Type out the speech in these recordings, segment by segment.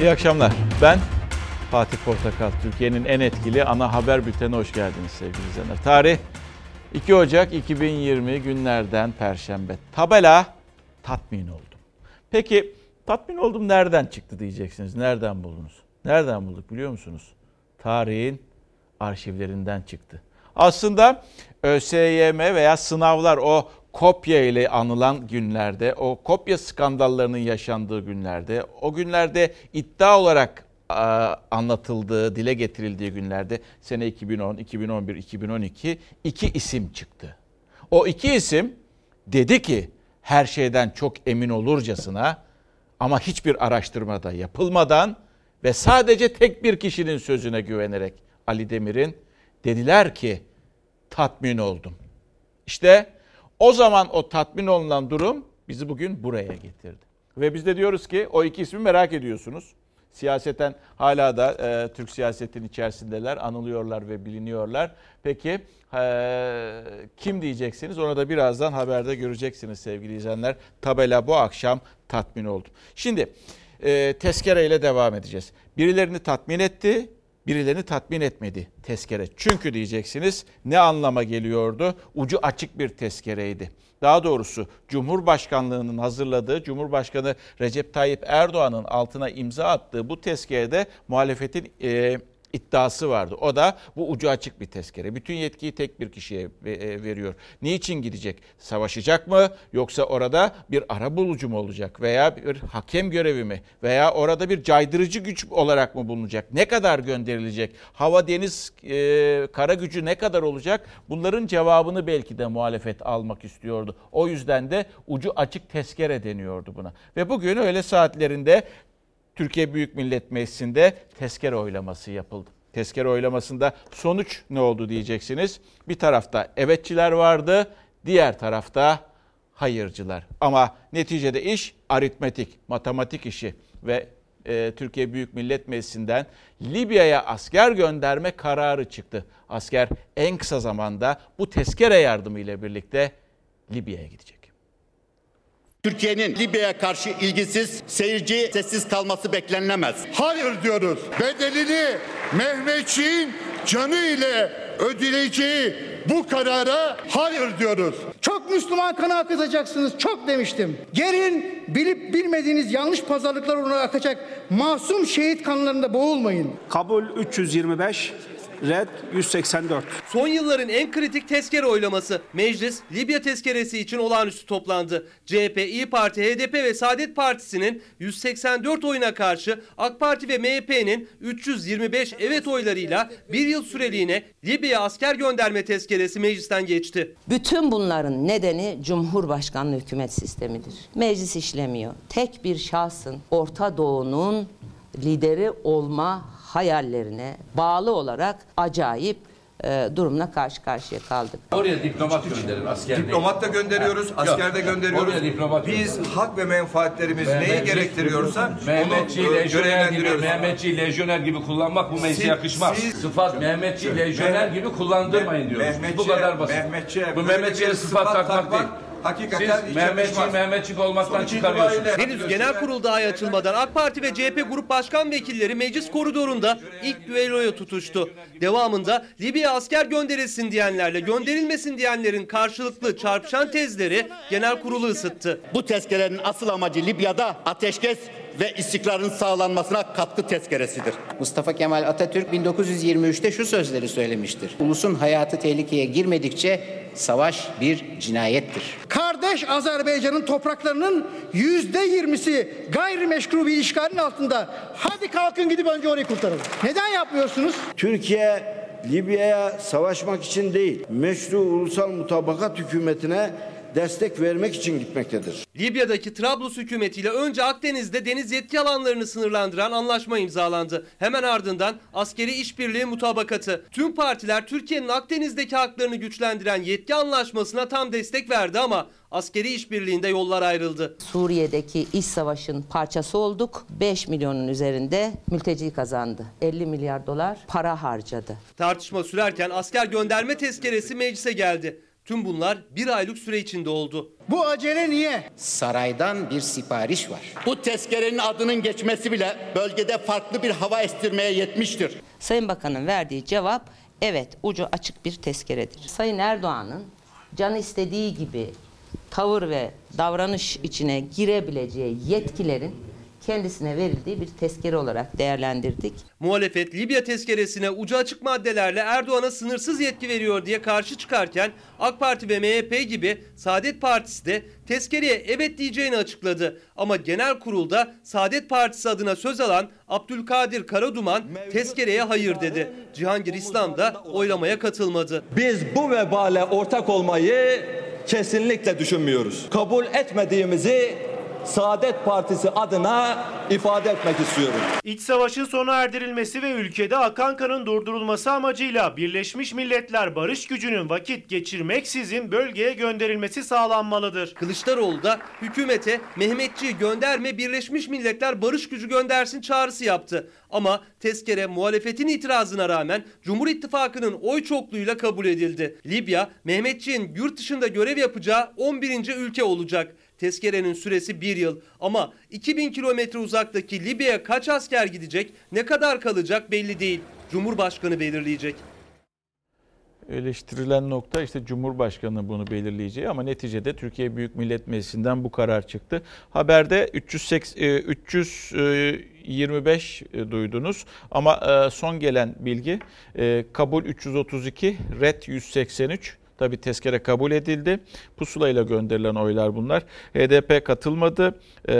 İyi akşamlar. Ben Fatih Portakal. Türkiye'nin en etkili ana haber bültenine hoş geldiniz sevgili izleyenler. Tarih 2 Ocak 2020 günlerden Perşembe. Tabela tatmin oldum. Peki tatmin oldum nereden çıktı diyeceksiniz. Nereden buldunuz? Nereden bulduk biliyor musunuz? Tarihin arşivlerinden çıktı. Aslında ÖSYM veya sınavlar o kopya ile anılan günlerde, o kopya skandallarının yaşandığı günlerde, o günlerde iddia olarak anlatıldığı, dile getirildiği günlerde sene 2010, 2011, 2012 iki isim çıktı. O iki isim dedi ki her şeyden çok emin olurcasına ama hiçbir araştırmada yapılmadan ve sadece tek bir kişinin sözüne güvenerek Ali Demir'in dediler ki tatmin oldum. İşte o zaman o tatmin olunan durum bizi bugün buraya getirdi. Ve biz de diyoruz ki o iki ismi merak ediyorsunuz. Siyaseten hala da e, Türk siyasetin içerisindeler, anılıyorlar ve biliniyorlar. Peki e, kim diyeceksiniz? Ona da birazdan haberde göreceksiniz sevgili izleyenler. Tabela bu akşam tatmin oldu. Şimdi e, tezkere devam edeceğiz. Birilerini tatmin etti, birilerini tatmin etmedi tezkere. Çünkü diyeceksiniz ne anlama geliyordu? Ucu açık bir tezkereydi. Daha doğrusu Cumhurbaşkanlığının hazırladığı, Cumhurbaşkanı Recep Tayyip Erdoğan'ın altına imza attığı bu tezkerede muhalefetin e, iddiası vardı. O da bu ucu açık bir tezkere. Bütün yetkiyi tek bir kişiye e, veriyor. Niçin gidecek? Savaşacak mı? Yoksa orada bir ara bulucu mu olacak? Veya bir hakem görevi mi? Veya orada bir caydırıcı güç olarak mı bulunacak? Ne kadar gönderilecek? Hava, deniz, e, kara gücü ne kadar olacak? Bunların cevabını belki de muhalefet almak istiyordu. O yüzden de ucu açık tezkere deniyordu buna. Ve bugün öyle saatlerinde Türkiye Büyük Millet Meclisi'nde tezkere oylaması yapıldı. Tezkere oylamasında sonuç ne oldu diyeceksiniz. Bir tarafta evetçiler vardı, diğer tarafta hayırcılar. Ama neticede iş aritmetik, matematik işi ve e, Türkiye Büyük Millet Meclisi'nden Libya'ya asker gönderme kararı çıktı. Asker en kısa zamanda bu tezkere yardımı ile birlikte Libya'ya gidecek. Türkiye'nin Libya'ya karşı ilgisiz, seyirci sessiz kalması beklenilemez. Hayır diyoruz. Bedelini Mehmetçiğin canı ile ödeyeceği bu karara hayır diyoruz. Çok Müslüman kanı akıtacaksınız. Çok demiştim. Gelin bilip bilmediğiniz yanlış pazarlıklar uğruna akacak masum şehit kanlarında boğulmayın. Kabul 325, Red 184. Son yılların en kritik tezkere oylaması. Meclis Libya tezkeresi için olağanüstü toplandı. CHP, İyi Parti, HDP ve Saadet Partisi'nin 184 oyuna karşı AK Parti ve MHP'nin 325 evet oylarıyla bir yıl süreliğine Libya'ya asker gönderme tezkeresi meclisten geçti. Bütün bunların nedeni Cumhurbaşkanlığı hükümet sistemidir. Meclis işlemiyor. Tek bir şahsın Orta Doğu'nun lideri olma hayallerine bağlı olarak acayip e, durumla karşı karşıya kaldık. Oraya diplomat gönderin asker Diplomat da gönderiyoruz, asker de gönderiyoruz. Oraya diplomat Biz gönderin. hak ve menfaatlerimiz Mehmetçi, neyi gerektiriyorsa Mehmetçi, onu e, lejyoner gibi, Mehmetçi, lejyoner gibi kullanmak bu meclise yakışmaz. Siz, sıfat Mehmetçi, lejyoner gibi kullandırmayın diyoruz. bu kadar basit. Mehmetçi, bu Mehmetçi'ye sıfat, sıfat takmak değil. Hakikaten Siz Mehmetçik Mehmetçik olmaktan Sonuç çıkarıyorsunuz. Henüz genel kurul dahi açılmadan AK Parti ve CHP grup başkan vekilleri meclis koridorunda ilk düelloya tutuştu. Devamında Libya asker gönderilsin diyenlerle gönderilmesin diyenlerin karşılıklı çarpışan tezleri genel kurulu ısıttı. Bu tezkerenin asıl amacı Libya'da ateşkes ve istikrarın sağlanmasına katkı tezkeresidir. Mustafa Kemal Atatürk 1923'te şu sözleri söylemiştir. Ulusun hayatı tehlikeye girmedikçe savaş bir cinayettir. Kardeş Azerbaycan'ın topraklarının yüzde yirmisi gayrimeşru bir işgalin altında. Hadi kalkın gidip önce orayı kurtaralım. Neden yapmıyorsunuz? Türkiye Libya'ya savaşmak için değil, meşru ulusal mutabakat hükümetine destek vermek için gitmektedir. Libya'daki Trablus hükümetiyle önce Akdeniz'de deniz yetki alanlarını sınırlandıran anlaşma imzalandı. Hemen ardından askeri işbirliği mutabakatı. Tüm partiler Türkiye'nin Akdeniz'deki haklarını güçlendiren yetki anlaşmasına tam destek verdi ama askeri işbirliğinde yollar ayrıldı. Suriye'deki iç savaşın parçası olduk. 5 milyonun üzerinde mülteci kazandı. 50 milyar dolar para harcadı. Tartışma sürerken asker gönderme tezkeresi meclise geldi. Tüm bunlar bir aylık süre içinde oldu. Bu acele niye? Saraydan bir sipariş var. Bu tezkerenin adının geçmesi bile bölgede farklı bir hava estirmeye yetmiştir. Sayın Bakan'ın verdiği cevap evet ucu açık bir tezkeredir. Sayın Erdoğan'ın canı istediği gibi tavır ve davranış içine girebileceği yetkilerin kendisine verildiği bir tezkere olarak değerlendirdik. Muhalefet Libya tezkeresine ucu açık maddelerle Erdoğan'a sınırsız yetki veriyor diye karşı çıkarken AK Parti ve MHP gibi Saadet Partisi de tezkereye evet diyeceğini açıkladı. Ama genel kurulda Saadet Partisi adına söz alan Abdülkadir Karaduman tezkereye hayır dedi. Cihangir İslam da oylamaya katılmadı. Biz bu vebale ortak olmayı kesinlikle düşünmüyoruz. Kabul etmediğimizi Saadet Partisi adına ifade etmek istiyorum. İç savaşın sona erdirilmesi ve ülkede akan kanın durdurulması amacıyla Birleşmiş Milletler barış gücünün vakit geçirmeksizin bölgeye gönderilmesi sağlanmalıdır. Kılıçdaroğlu da hükümete Mehmetçiği gönderme Birleşmiş Milletler barış gücü göndersin çağrısı yaptı. Ama tezkere muhalefetin itirazına rağmen Cumhur İttifakı'nın oy çokluğuyla kabul edildi. Libya, Mehmetçiğin yurt dışında görev yapacağı 11. ülke olacak. Tezkerenin süresi bir yıl ama 2000 kilometre uzaktaki Libya'ya kaç asker gidecek, ne kadar kalacak belli değil. Cumhurbaşkanı belirleyecek. Eleştirilen nokta işte Cumhurbaşkanı bunu belirleyeceği ama neticede Türkiye Büyük Millet Meclisi'nden bu karar çıktı. Haberde 380, 325 e, duydunuz ama e, son gelen bilgi e, kabul 332, red 183. Tabi tezkere kabul edildi. Pusulayla gönderilen oylar bunlar. HDP katılmadı. Ee,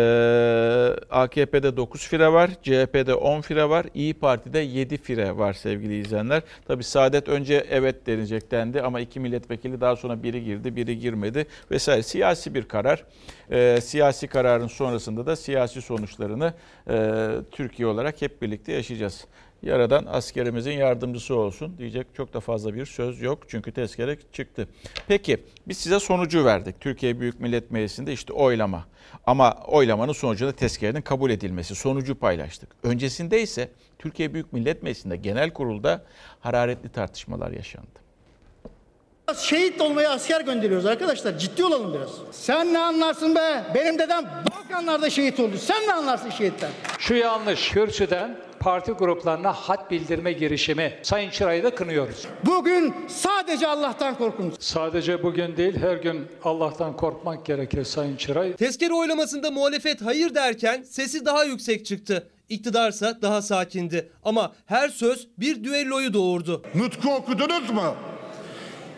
AKP'de 9 fire var. CHP'de 10 fire var. İyi Parti'de 7 fire var sevgili izleyenler. Tabi Saadet önce evet denecek dendi ama iki milletvekili daha sonra biri girdi, biri girmedi vesaire. Siyasi bir karar. Ee, siyasi kararın sonrasında da siyasi sonuçlarını e, Türkiye olarak hep birlikte yaşayacağız. Yaradan askerimizin yardımcısı olsun diyecek çok da fazla bir söz yok çünkü tezkere çıktı. Peki biz size sonucu verdik. Türkiye Büyük Millet Meclisi'nde işte oylama. Ama oylamanın sonucunda tezkerenin kabul edilmesi sonucu paylaştık. Öncesinde ise Türkiye Büyük Millet Meclisi'nde genel kurulda hararetli tartışmalar yaşandı. Şehit olmaya asker gönderiyoruz arkadaşlar. Ciddi olalım biraz. Sen ne anlarsın be? Benim dedem Balkanlarda şehit oldu. Sen ne anlarsın şehitten? Şu yanlış kürsüden parti gruplarına hat bildirme girişimi Sayın Çıray'ı da kınıyoruz. Bugün sadece Allah'tan korkunuz. Sadece bugün değil her gün Allah'tan korkmak gerekir Sayın Çıray. Tezkere oylamasında muhalefet hayır derken sesi daha yüksek çıktı. İktidarsa daha sakindi. Ama her söz bir düelloyu doğurdu. Nutku okudunuz mu?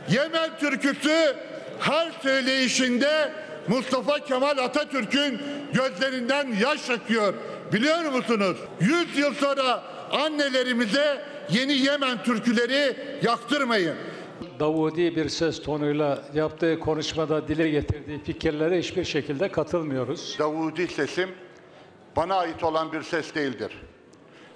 Yemen türküsü her söyleyişinde Mustafa Kemal Atatürk'ün gözlerinden yaş akıyor. Biliyor musunuz? 100 yıl sonra annelerimize yeni Yemen türküleri yaktırmayın. Davudi bir ses tonuyla yaptığı konuşmada dile getirdiği fikirlere hiçbir şekilde katılmıyoruz. Davudi sesim bana ait olan bir ses değildir.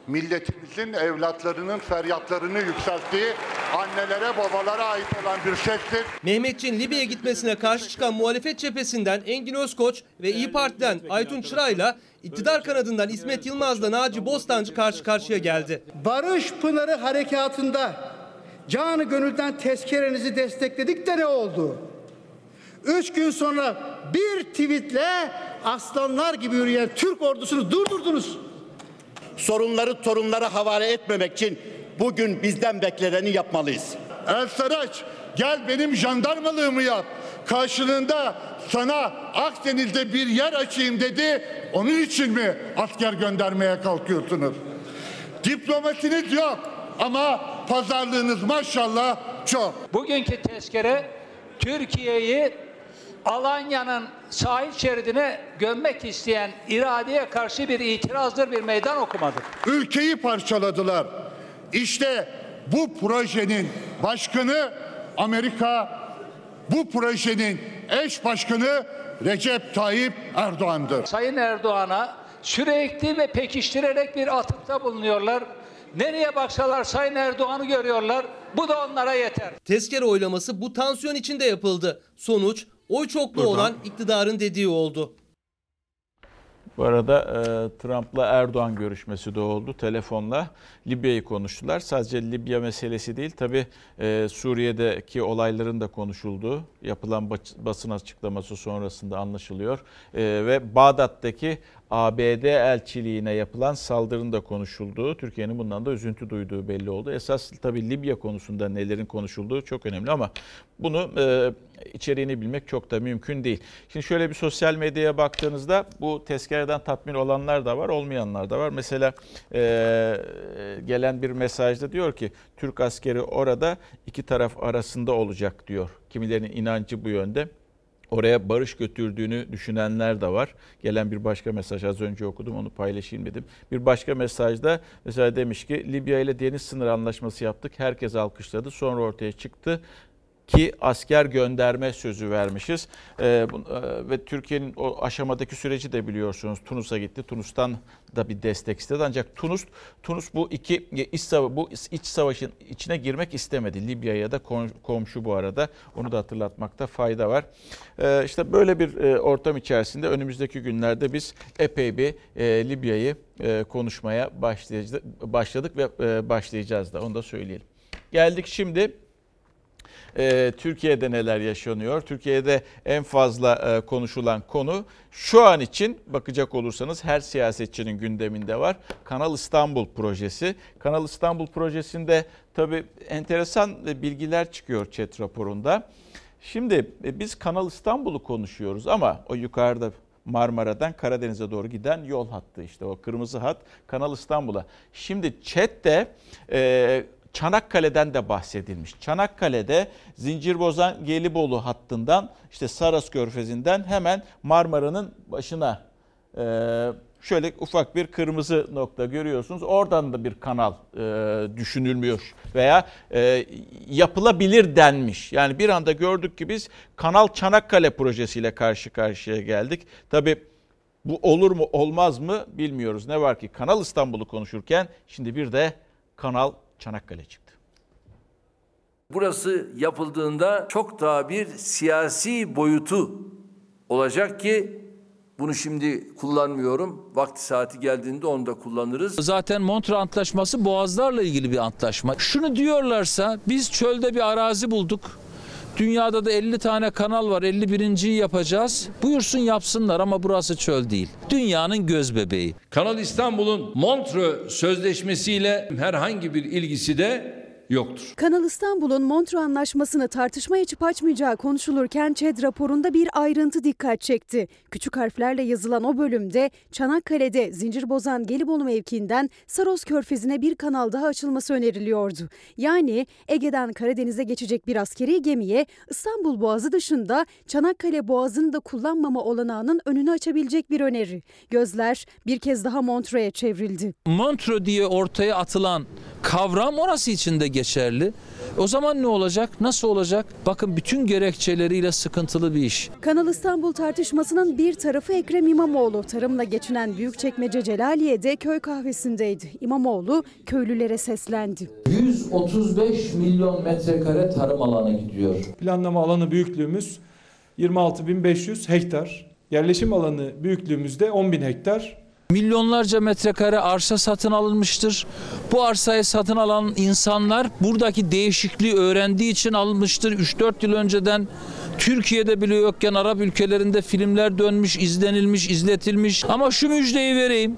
Milletimizin evlatlarının feryatlarını yükselttiği annelere babalara ait olan bir sestir. Mehmetçiğin Libya'ya gitmesine karşı çıkan muhalefet cephesinden Engin Özkoç ve İyi Parti'den Aytun Çıray'la iktidar kanadından İsmet Yılmaz'la Naci Bostancı karşı karşıya geldi. Barış Pınarı harekatında canı gönülden tezkerenizi destekledik de ne oldu? Üç gün sonra bir tweetle aslanlar gibi yürüyen Türk ordusunu durdurdunuz. Sorunları torunlara havale etmemek için bugün bizden bekleneni yapmalıyız. El Saraç gel benim jandarmalığımı yap. Karşılığında sana Akdeniz'de bir yer açayım dedi. Onun için mi asker göndermeye kalkıyorsunuz? Diplomasiniz yok ama pazarlığınız maşallah çok. Bugünkü tezkere Türkiye'yi Alanya'nın sahil şeridine gömmek isteyen iradeye karşı bir itirazdır, bir meydan okumadır. Ülkeyi parçaladılar. İşte bu projenin başkanı Amerika, bu projenin eş başkanı Recep Tayyip Erdoğan'dır. Sayın Erdoğan'a sürekli ve pekiştirerek bir atıfta bulunuyorlar. Nereye baksalar Sayın Erdoğan'ı görüyorlar. Bu da onlara yeter. Tezkere oylaması bu tansiyon içinde yapıldı. Sonuç oy çokluğu Buradan. olan iktidarın dediği oldu. Bu arada e, Trump'la Erdoğan görüşmesi de oldu telefonla. Libya'yı konuştular. Sadece Libya meselesi değil tabi e, Suriye'deki olayların da konuşulduğu yapılan basın açıklaması sonrasında anlaşılıyor. E, ve Bağdat'taki ABD elçiliğine yapılan saldırının da konuşulduğu, Türkiye'nin bundan da üzüntü duyduğu belli oldu. Esas tabii Libya konusunda nelerin konuşulduğu çok önemli ama bunu e, içeriğini bilmek çok da mümkün değil. Şimdi şöyle bir sosyal medyaya baktığınızda bu tezkereden tatmin olanlar da var, olmayanlar da var. Mesela e, gelen bir mesajda diyor ki Türk askeri orada iki taraf arasında olacak diyor. Kimilerinin inancı bu yönde oraya barış götürdüğünü düşünenler de var. Gelen bir başka mesaj az önce okudum onu paylaşayım dedim. Bir başka mesajda mesela demiş ki Libya ile deniz sınır anlaşması yaptık. Herkes alkışladı. Sonra ortaya çıktı ki asker gönderme sözü vermişiz. Ee, e, ve Türkiye'nin o aşamadaki süreci de biliyorsunuz. Tunus'a gitti. Tunus'tan da bir destek istedi. Ancak Tunus Tunus bu iki iç sava bu iç savaşın içine girmek istemedi. Libya'ya da komşu bu arada. Onu da hatırlatmakta fayda var. Ee, işte böyle bir e, ortam içerisinde önümüzdeki günlerde biz epey bir e, Libya'yı e, konuşmaya başladık ve e, başlayacağız da onu da söyleyelim. Geldik şimdi e, Türkiye'de neler yaşanıyor? Türkiye'de en fazla e, konuşulan konu şu an için bakacak olursanız her siyasetçinin gündeminde var. Kanal İstanbul projesi. Kanal İstanbul projesinde tabii enteresan bilgiler çıkıyor chat raporunda. Şimdi e, biz Kanal İstanbul'u konuşuyoruz ama o yukarıda Marmara'dan Karadeniz'e doğru giden yol hattı işte o kırmızı hat Kanal İstanbul'a. Şimdi chat'te e, Çanakkale'den de bahsedilmiş. Çanakkale'de Zincirbozan Gelibolu hattından işte Saras Körfezi'nden hemen Marmara'nın başına e, şöyle ufak bir kırmızı nokta görüyorsunuz. Oradan da bir kanal e, düşünülmüyor veya e, yapılabilir denmiş. Yani bir anda gördük ki biz Kanal Çanakkale projesiyle karşı karşıya geldik. Tabii bu olur mu olmaz mı bilmiyoruz. Ne var ki Kanal İstanbul'u konuşurken şimdi bir de Kanal Çanakkale çıktı. Burası yapıldığında çok daha bir siyasi boyutu olacak ki bunu şimdi kullanmıyorum. Vakti saati geldiğinde onu da kullanırız. Zaten Montre Antlaşması boğazlarla ilgili bir antlaşma. Şunu diyorlarsa biz çölde bir arazi bulduk. Dünyada da 50 tane kanal var. 51.yi yapacağız. Buyursun yapsınlar ama burası çöl değil. Dünyanın göz bebeği. Kanal İstanbul'un Montreux Sözleşmesi ile herhangi bir ilgisi de yoktur. Kanal İstanbul'un Montreux Anlaşması'nı tartışma açıp açmayacağı konuşulurken ÇED raporunda bir ayrıntı dikkat çekti. Küçük harflerle yazılan o bölümde Çanakkale'de Zincirbozan Gelibolu mevkiinden Saros Körfezi'ne bir kanal daha açılması öneriliyordu. Yani Ege'den Karadeniz'e geçecek bir askeri gemiye İstanbul Boğazı dışında Çanakkale Boğazı'nı da kullanmama olanağının önünü açabilecek bir öneri. Gözler bir kez daha Montreux'e çevrildi. Montreux diye ortaya atılan kavram orası için de geçerli. O zaman ne olacak? Nasıl olacak? Bakın bütün gerekçeleriyle sıkıntılı bir iş. Kanal İstanbul tartışmasının bir tarafı Ekrem İmamoğlu. Tarımla geçinen Büyükçekmece Celaliye'de köy kahvesindeydi. İmamoğlu köylülere seslendi. 135 milyon metrekare tarım alanı gidiyor. Planlama alanı büyüklüğümüz 26.500 hektar. Yerleşim alanı büyüklüğümüzde 10.000 hektar. Milyonlarca metrekare arsa satın alınmıştır. Bu arsayı satın alan insanlar buradaki değişikliği öğrendiği için alınmıştır. 3-4 yıl önceden Türkiye'de bile yokken Arap ülkelerinde filmler dönmüş, izlenilmiş, izletilmiş. Ama şu müjdeyi vereyim.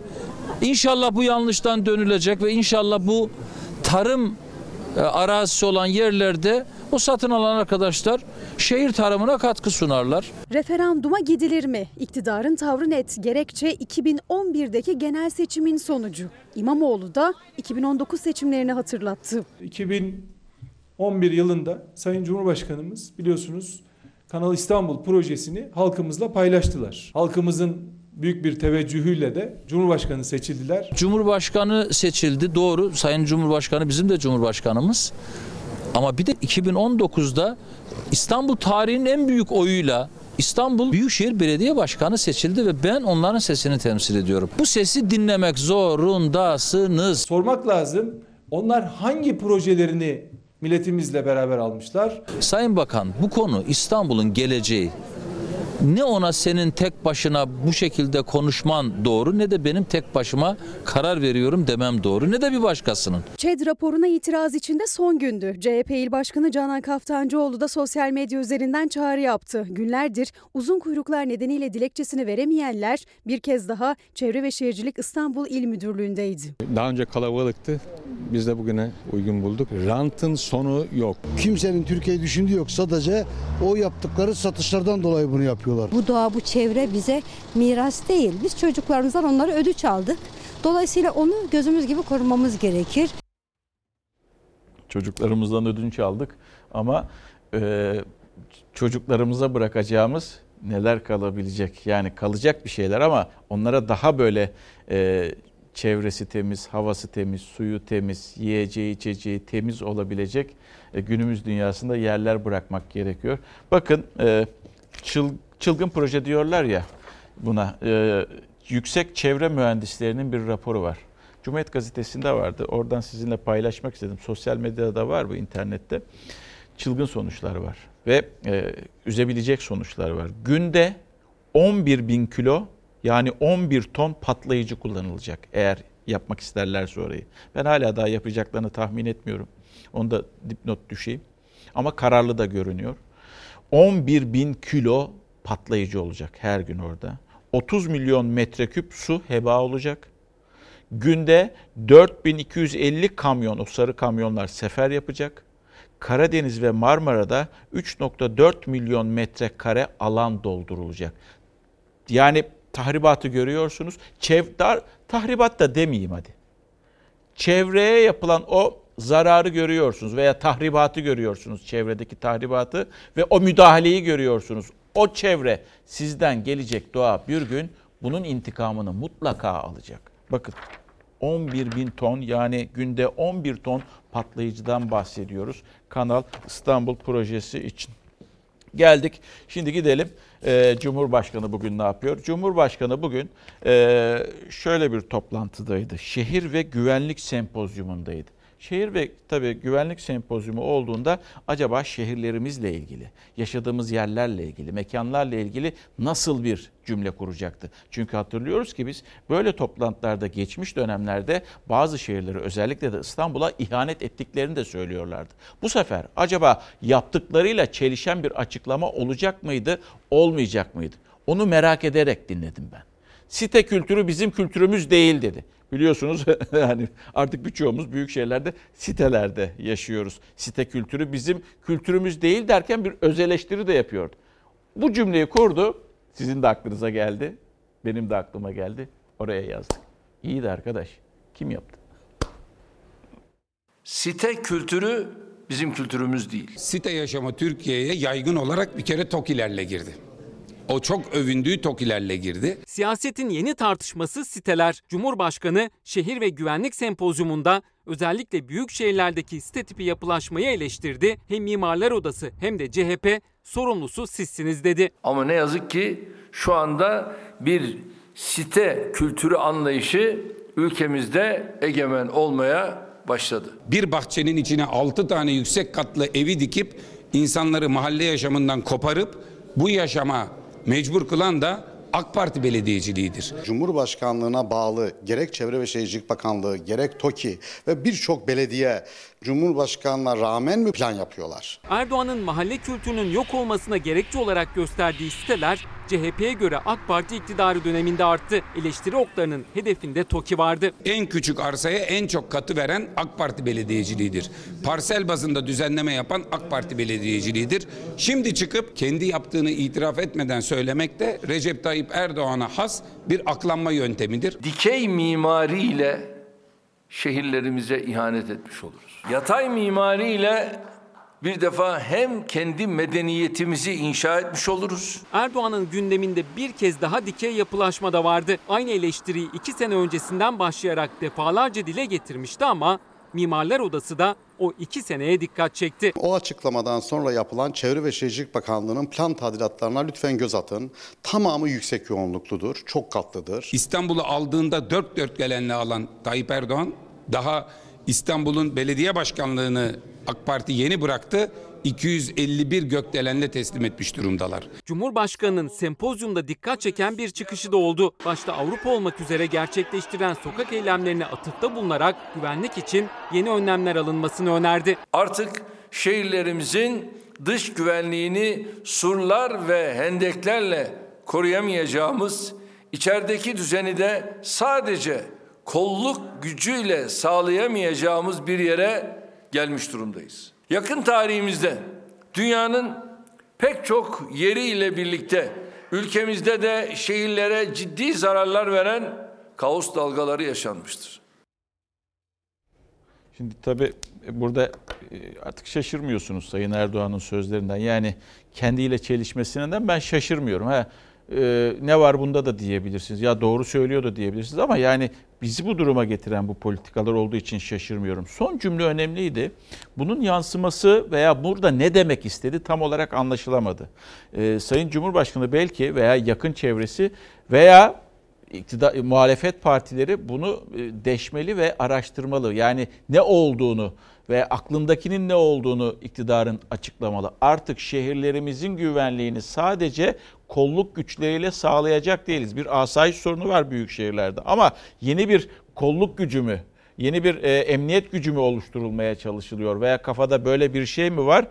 İnşallah bu yanlıştan dönülecek ve inşallah bu tarım e, arazisi olan yerlerde o satın alan arkadaşlar şehir tarımına katkı sunarlar. Referanduma gidilir mi? İktidarın tavrı net. Gerekçe 2011'deki genel seçimin sonucu. İmamoğlu da 2019 seçimlerini hatırlattı. 2011 yılında Sayın Cumhurbaşkanımız biliyorsunuz Kanal İstanbul projesini halkımızla paylaştılar. Halkımızın büyük bir teveccühüyle de Cumhurbaşkanı seçildiler. Cumhurbaşkanı seçildi doğru. Sayın Cumhurbaşkanı bizim de Cumhurbaşkanımız. Ama bir de 2019'da İstanbul tarihinin en büyük oyuyla İstanbul Büyükşehir Belediye Başkanı seçildi ve ben onların sesini temsil ediyorum. Bu sesi dinlemek zorundasınız. Sormak lazım. Onlar hangi projelerini milletimizle beraber almışlar? Sayın Bakan bu konu İstanbul'un geleceği. Ne ona senin tek başına bu şekilde konuşman doğru ne de benim tek başıma karar veriyorum demem doğru ne de bir başkasının. ÇED raporuna itiraz içinde son gündü. CHP İl Başkanı Canan Kaftancıoğlu da sosyal medya üzerinden çağrı yaptı. Günlerdir uzun kuyruklar nedeniyle dilekçesini veremeyenler bir kez daha Çevre ve Şehircilik İstanbul İl Müdürlüğü'ndeydi. Daha önce kalabalıktı. Biz de bugüne uygun bulduk. Rantın sonu yok. Kimsenin Türkiye'yi düşündüğü yok. Sadece o yaptıkları satışlardan dolayı bunu yapıyorlar. Bu doğa, bu çevre bize miras değil. Biz çocuklarımızdan onları ödünç aldık. Dolayısıyla onu gözümüz gibi korumamız gerekir. Çocuklarımızdan ödünç aldık ama e, çocuklarımıza bırakacağımız neler kalabilecek? Yani kalacak bir şeyler ama onlara daha böyle e, çevresi temiz, havası temiz, suyu temiz, yiyeceği içeceği temiz olabilecek e, günümüz dünyasında yerler bırakmak gerekiyor. Bakın e, çıl, çılgın proje diyorlar ya buna. E, yüksek çevre mühendislerinin bir raporu var. Cumhuriyet Gazetesi'nde vardı. Oradan sizinle paylaşmak istedim. Sosyal medyada da var bu internette. Çılgın sonuçlar var ve e, üzebilecek sonuçlar var. Günde 11 bin kilo yani 11 ton patlayıcı kullanılacak eğer yapmak isterlerse orayı. Ben hala daha yapacaklarını tahmin etmiyorum. Onu da dipnot düşeyim. Ama kararlı da görünüyor. 11 bin kilo patlayıcı olacak her gün orada. 30 milyon metreküp su heba olacak. Günde 4250 kamyon, o sarı kamyonlar sefer yapacak. Karadeniz ve Marmara'da 3.4 milyon metrekare alan doldurulacak. Yani tahribatı görüyorsunuz. Çev dar, tahribat da demeyeyim hadi. Çevreye yapılan o zararı görüyorsunuz veya tahribatı görüyorsunuz, çevredeki tahribatı ve o müdahaleyi görüyorsunuz. O çevre sizden gelecek doğa bir gün bunun intikamını mutlaka alacak. Bakın 11 bin ton yani günde 11 ton patlayıcıdan bahsediyoruz. Kanal İstanbul projesi için. Geldik. Şimdi gidelim. Ee, Cumhurbaşkanı bugün ne yapıyor? Cumhurbaşkanı bugün e, şöyle bir toplantıdaydı. Şehir ve Güvenlik Sempozyumundaydı. Şehir ve tabii güvenlik sempozyumu olduğunda acaba şehirlerimizle ilgili, yaşadığımız yerlerle ilgili, mekanlarla ilgili nasıl bir cümle kuracaktı? Çünkü hatırlıyoruz ki biz böyle toplantılarda geçmiş dönemlerde bazı şehirleri özellikle de İstanbul'a ihanet ettiklerini de söylüyorlardı. Bu sefer acaba yaptıklarıyla çelişen bir açıklama olacak mıydı, olmayacak mıydı? Onu merak ederek dinledim ben. Site kültürü bizim kültürümüz değil dedi. Biliyorsunuz yani artık birçoğumuz büyük şehirlerde sitelerde yaşıyoruz. Site kültürü bizim kültürümüz değil derken bir öz eleştiri de yapıyordu. Bu cümleyi kurdu. Sizin de aklınıza geldi. Benim de aklıma geldi. Oraya yazdık. İyi de arkadaş. Kim yaptı? Site kültürü bizim kültürümüz değil. Site yaşamı Türkiye'ye yaygın olarak bir kere TOKİ'lerle girdi. O çok övündüğü TOKİ'lerle girdi. Siyasetin yeni tartışması siteler. Cumhurbaşkanı Şehir ve Güvenlik Sempozyumunda özellikle büyük şehirlerdeki site tipi yapılaşmayı eleştirdi. Hem Mimarlar Odası hem de CHP sorumlusu sizsiniz dedi. Ama ne yazık ki şu anda bir site kültürü anlayışı ülkemizde egemen olmaya başladı. Bir bahçenin içine 6 tane yüksek katlı evi dikip insanları mahalle yaşamından koparıp bu yaşama mecbur kılan da AK Parti belediyeciliğidir. Cumhurbaşkanlığına bağlı gerek Çevre ve Şehircilik Bakanlığı gerek TOKİ ve birçok belediye Cumhurbaşkanına rağmen mi plan yapıyorlar? Erdoğan'ın mahalle kültürünün yok olmasına gerekçe olarak gösterdiği siteler CHP'ye göre AK Parti iktidarı döneminde arttı. Eleştiri oklarının hedefinde TOKİ vardı. En küçük arsaya en çok katı veren AK Parti belediyeciliğidir. Parsel bazında düzenleme yapan AK Parti belediyeciliğidir. Şimdi çıkıp kendi yaptığını itiraf etmeden söylemek de Recep Tayyip Erdoğan'a has bir aklanma yöntemidir. Dikey mimariyle şehirlerimize ihanet etmiş oluruz. Yatay mimariyle bir defa hem kendi medeniyetimizi inşa etmiş oluruz. Erdoğan'ın gündeminde bir kez daha dikey yapılaşma da vardı. Aynı eleştiriyi iki sene öncesinden başlayarak defalarca dile getirmişti ama Mimarlar Odası da o iki seneye dikkat çekti. O açıklamadan sonra yapılan Çevre ve Şehircilik Bakanlığı'nın plan tadilatlarına lütfen göz atın. Tamamı yüksek yoğunlukludur, çok katlıdır. İstanbul'u aldığında dört dört gelenle alan Tayyip Erdoğan daha İstanbul'un belediye başkanlığını AK Parti yeni bıraktı. 251 gökdelenle teslim etmiş durumdalar. Cumhurbaşkanının sempozyumda dikkat çeken bir çıkışı da oldu. Başta Avrupa olmak üzere gerçekleştirilen sokak eylemlerine atıfta bulunarak güvenlik için yeni önlemler alınmasını önerdi. Artık şehirlerimizin dış güvenliğini surlar ve hendeklerle koruyamayacağımız, içerideki düzeni de sadece kolluk gücüyle sağlayamayacağımız bir yere gelmiş durumdayız. Yakın tarihimizde dünyanın pek çok yeriyle birlikte ülkemizde de şehirlere ciddi zararlar veren kaos dalgaları yaşanmıştır. Şimdi tabii burada e, artık şaşırmıyorsunuz Sayın Erdoğan'ın sözlerinden. Yani kendiyle çelişmesinden ben şaşırmıyorum. Ha, e, ne var bunda da diyebilirsiniz. Ya doğru söylüyor da diyebilirsiniz ama yani bizi bu duruma getiren bu politikalar olduğu için şaşırmıyorum. Son cümle önemliydi. Bunun yansıması veya burada ne demek istedi tam olarak anlaşılamadı. E, Sayın Cumhurbaşkanı belki veya yakın çevresi veya iktidar, muhalefet partileri bunu e, deşmeli ve araştırmalı. Yani ne olduğunu ve aklındakinin ne olduğunu iktidarın açıklamalı. Artık şehirlerimizin güvenliğini sadece kolluk güçleriyle sağlayacak değiliz. Bir asayiş sorunu var büyük şehirlerde ama yeni bir kolluk gücü mü, yeni bir e, emniyet gücü mü oluşturulmaya çalışılıyor veya kafada böyle bir şey mi var?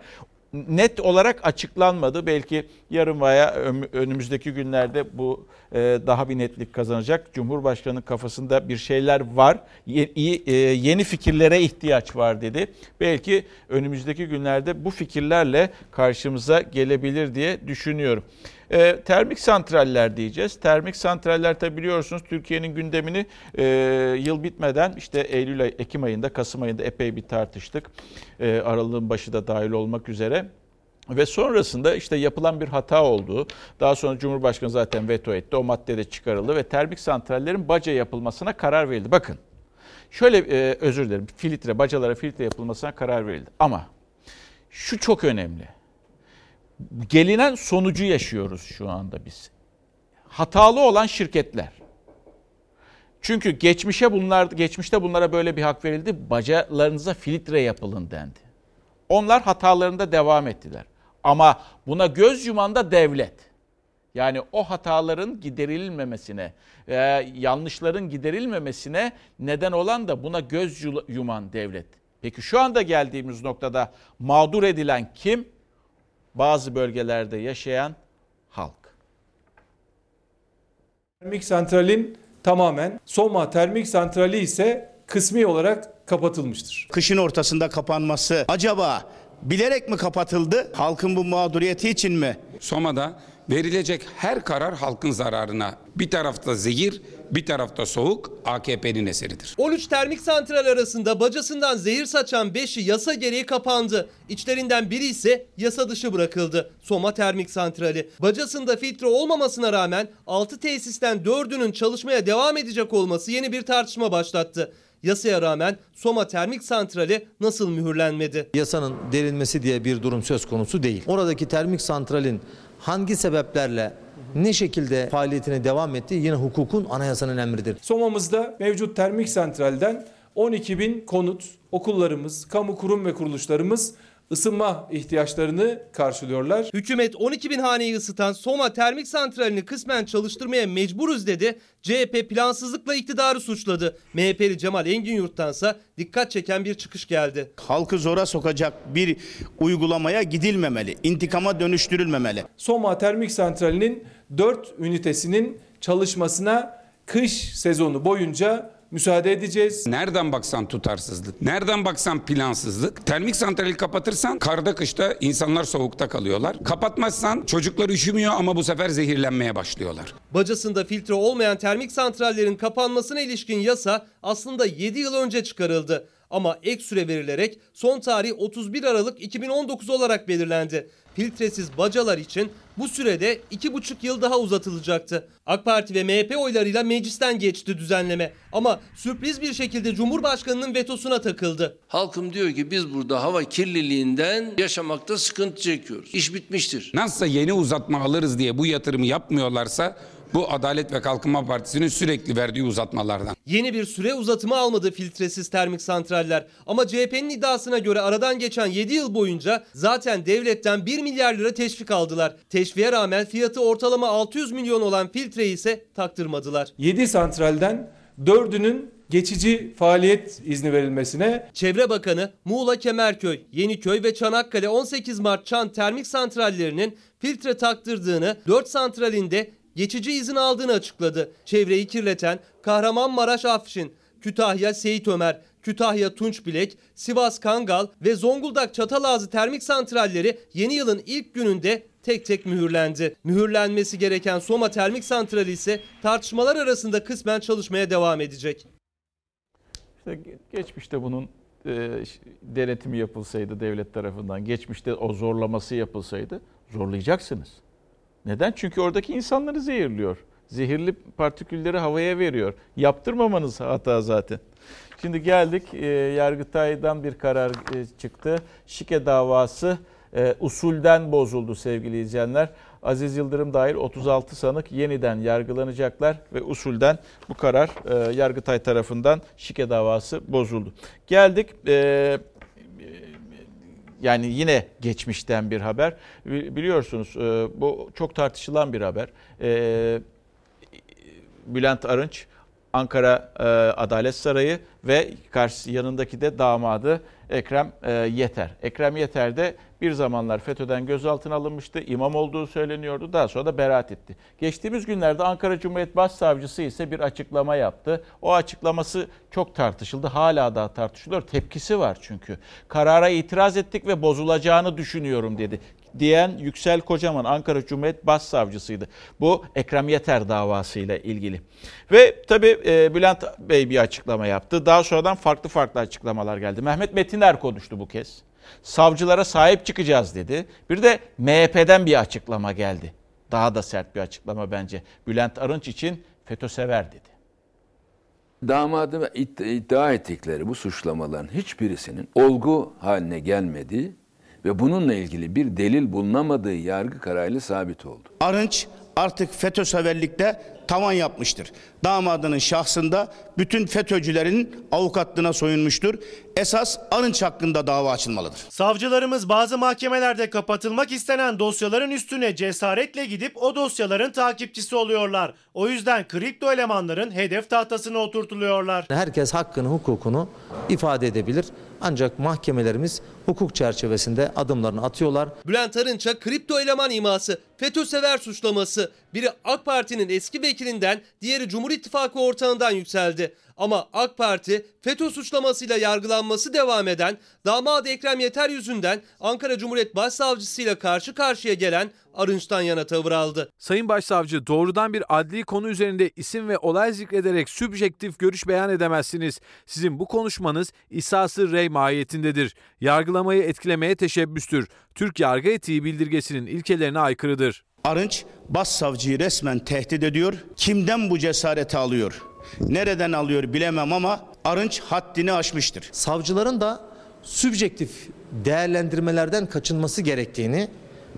net olarak açıklanmadı. Belki yarın veya önümüzdeki günlerde bu e, daha bir netlik kazanacak. Cumhurbaşkanının kafasında bir şeyler var. E, yeni fikirlere ihtiyaç var dedi. Belki önümüzdeki günlerde bu fikirlerle karşımıza gelebilir diye düşünüyorum. E, termik santraller diyeceğiz. Termik santraller tabi biliyorsunuz Türkiye'nin gündemini e, yıl bitmeden işte Eylül ay, Ekim ayında, Kasım ayında epey bir tartıştık. E, aralığın başı da dahil olmak üzere. Ve sonrasında işte yapılan bir hata olduğu, daha sonra Cumhurbaşkanı zaten veto etti, o madde de çıkarıldı ve termik santrallerin baca yapılmasına karar verildi. Bakın, şöyle e, özür dilerim, filtre, bacalara filtre yapılmasına karar verildi. Ama şu çok önemli gelinen sonucu yaşıyoruz şu anda biz. Hatalı olan şirketler. Çünkü geçmişe bunlar geçmişte bunlara böyle bir hak verildi. Bacalarınıza filtre yapılın dendi. Onlar hatalarında devam ettiler. Ama buna göz yuman da devlet. Yani o hataların giderilmemesine, e, yanlışların giderilmemesine neden olan da buna göz yuman devlet. Peki şu anda geldiğimiz noktada mağdur edilen kim? Bazı bölgelerde yaşayan halk. Termik santralin tamamen, Soma termik santrali ise kısmi olarak kapatılmıştır. Kışın ortasında kapanması acaba bilerek mi kapatıldı? Halkın bu mağduriyeti için mi? Soma'da verilecek her karar halkın zararına. Bir tarafta zehir, bir tarafta soğuk AKP'nin eseridir. 13 termik santral arasında bacasından zehir saçan 5'i yasa gereği kapandı. İçlerinden biri ise yasa dışı bırakıldı. Soma Termik Santrali. Bacasında filtre olmamasına rağmen 6 tesisten 4'ünün çalışmaya devam edecek olması yeni bir tartışma başlattı. Yasaya rağmen Soma Termik Santrali nasıl mühürlenmedi? Yasanın delinmesi diye bir durum söz konusu değil. Oradaki termik santralin hangi sebeplerle ne şekilde faaliyetine devam ettiği yine hukukun anayasanın emridir. Soma'mızda mevcut termik santralden 12 bin konut, okullarımız, kamu kurum ve kuruluşlarımız ısınma ihtiyaçlarını karşılıyorlar. Hükümet 12 bin haneyi ısıtan Soma termik santralini kısmen çalıştırmaya mecburuz dedi. CHP plansızlıkla iktidarı suçladı. MHP'li Cemal Engin Yurt'tansa dikkat çeken bir çıkış geldi. Halkı zora sokacak bir uygulamaya gidilmemeli. intikama dönüştürülmemeli. Soma termik santralinin 4 ünitesinin çalışmasına kış sezonu boyunca müsaade edeceğiz. Nereden baksan tutarsızlık, nereden baksan plansızlık. Termik santrali kapatırsan karda kışta insanlar soğukta kalıyorlar. Kapatmazsan çocuklar üşümüyor ama bu sefer zehirlenmeye başlıyorlar. Bacasında filtre olmayan termik santrallerin kapanmasına ilişkin yasa aslında 7 yıl önce çıkarıldı. Ama ek süre verilerek son tarih 31 Aralık 2019 olarak belirlendi. Filtresiz bacalar için bu sürede 2,5 yıl daha uzatılacaktı. AK Parti ve MHP oylarıyla meclisten geçti düzenleme. Ama sürpriz bir şekilde Cumhurbaşkanı'nın vetosuna takıldı. Halkım diyor ki biz burada hava kirliliğinden yaşamakta sıkıntı çekiyoruz. İş bitmiştir. Nasılsa yeni uzatma alırız diye bu yatırımı yapmıyorlarsa bu Adalet ve Kalkınma Partisi'nin sürekli verdiği uzatmalardan. Yeni bir süre uzatımı almadı filtresiz termik santraller. Ama CHP'nin iddiasına göre aradan geçen 7 yıl boyunca zaten devletten 1 milyar lira teşvik aldılar. Teşviğe rağmen fiyatı ortalama 600 milyon olan filtreyi ise taktırmadılar. 7 santralden 4'ünün geçici faaliyet izni verilmesine Çevre Bakanı Muğla Kemerköy, Yeniköy ve Çanakkale 18 Mart Çan termik santrallerinin filtre taktırdığını, 4 santralinde geçici izin aldığını açıkladı. Çevreyi kirleten Kahramanmaraş Afşin, Kütahya Seyit Ömer, Kütahya Tunçbilek, Sivas Kangal ve Zonguldak Çatalazı termik santralleri yeni yılın ilk gününde tek tek mühürlendi. Mühürlenmesi gereken Soma Termik Santrali ise tartışmalar arasında kısmen çalışmaya devam edecek. İşte geçmişte bunun e, denetimi yapılsaydı devlet tarafından, geçmişte o zorlaması yapılsaydı zorlayacaksınız. Neden? Çünkü oradaki insanları zehirliyor. Zehirli partikülleri havaya veriyor. Yaptırmamanız hata zaten. Şimdi geldik e, Yargıtay'dan bir karar e, çıktı. Şike davası e, usulden bozuldu sevgili izleyenler. Aziz Yıldırım dahil 36 sanık yeniden yargılanacaklar ve usulden bu karar e, Yargıtay tarafından şike davası bozuldu. Geldik e, yani yine geçmişten bir haber. Biliyorsunuz e, bu çok tartışılan bir haber. E, Bülent Arınç Ankara e, Adalet Sarayı ve karşı yanındaki de damadı Ekrem e, Yeter. Ekrem Yeter de bir zamanlar FETÖ'den gözaltına alınmıştı. İmam olduğu söyleniyordu. Daha sonra da beraat etti. Geçtiğimiz günlerde Ankara Cumhuriyet Başsavcısı ise bir açıklama yaptı. O açıklaması çok tartışıldı. Hala da tartışılıyor. Tepkisi var çünkü. Karara itiraz ettik ve bozulacağını düşünüyorum dedi diyen Yüksel Kocaman Ankara Cumhuriyet Başsavcısıydı. Bu Ekrem Yeter davasıyla ilgili. Ve tabii e, Bülent Bey bir açıklama yaptı. Daha sonradan farklı farklı açıklamalar geldi. Mehmet Metiner konuştu bu kez. Savcılara sahip çıkacağız dedi. Bir de MHP'den bir açıklama geldi. Daha da sert bir açıklama bence. Bülent Arınç için FETÖ sever dedi. Damadı iddia ettikleri bu suçlamaların hiçbirisinin olgu haline gelmediği ve bununla ilgili bir delil bulunamadığı yargı kararıyla sabit oldu. Arınç artık FETÖ severlikte tavan yapmıştır. Damadının şahsında bütün FETÖ'cülerin avukatlığına soyunmuştur. Esas Arınç hakkında dava açılmalıdır. Savcılarımız bazı mahkemelerde kapatılmak istenen dosyaların üstüne cesaretle gidip o dosyaların takipçisi oluyorlar. O yüzden kripto elemanların hedef tahtasına oturtuluyorlar. Herkes hakkını, hukukunu ifade edebilir. Ancak mahkemelerimiz hukuk çerçevesinde adımlarını atıyorlar. Bülent Arınç'a kripto eleman iması, FETÖ sever suçlaması, biri AK Parti'nin eski vekilinden, diğeri Cumhur İttifakı ortağından yükseldi. Ama AK Parti FETÖ suçlamasıyla yargılanması devam eden damadı Ekrem Yeter yüzünden Ankara Cumhuriyet Başsavcısıyla karşı karşıya gelen Arınç'tan yana tavır aldı. Sayın Başsavcı doğrudan bir adli konu üzerinde isim ve olay zikrederek sübjektif görüş beyan edemezsiniz. Sizin bu konuşmanız İsası rey mahiyetindedir. Yargılamayı etkilemeye teşebbüstür. Türk yargı etiği bildirgesinin ilkelerine aykırıdır. Arınç başsavcıyı resmen tehdit ediyor. Kimden bu cesareti alıyor? Nereden alıyor bilemem ama Arınç haddini aşmıştır. Savcıların da sübjektif değerlendirmelerden kaçınması gerektiğini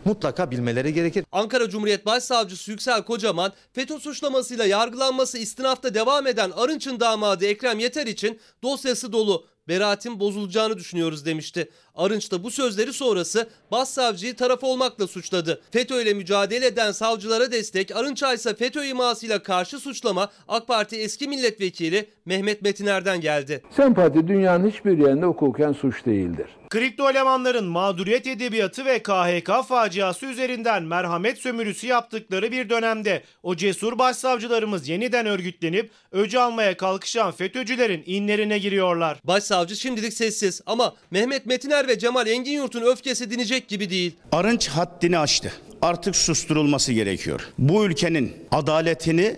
mutlaka bilmeleri gerekir. Ankara Cumhuriyet Başsavcısı Yüksel Kocaman FETÖ suçlamasıyla yargılanması istinafta devam eden Arınç'ın damadı Ekrem Yeter için dosyası dolu beraatin bozulacağını düşünüyoruz demişti. Arınç da bu sözleri sonrası başsavcıyı taraf olmakla suçladı. FETÖ ile mücadele eden savcılara destek, Arınç'a ise FETÖ imasıyla karşı suçlama AK Parti eski milletvekili Mehmet Metiner'den geldi. Sempati dünyanın hiçbir yerinde hukuken suç değildir. Kripto elemanların mağduriyet edebiyatı ve KHK faciası üzerinden merhamet sömürüsü yaptıkları bir dönemde o cesur başsavcılarımız yeniden örgütlenip öcü almaya kalkışan FETÖ'cülerin inlerine giriyorlar. Başsavcı şimdilik sessiz ama Mehmet Metiner ve Cemal Engin öfkesi dinecek gibi değil. Arınç haddini aştı. Artık susturulması gerekiyor. Bu ülkenin adaletini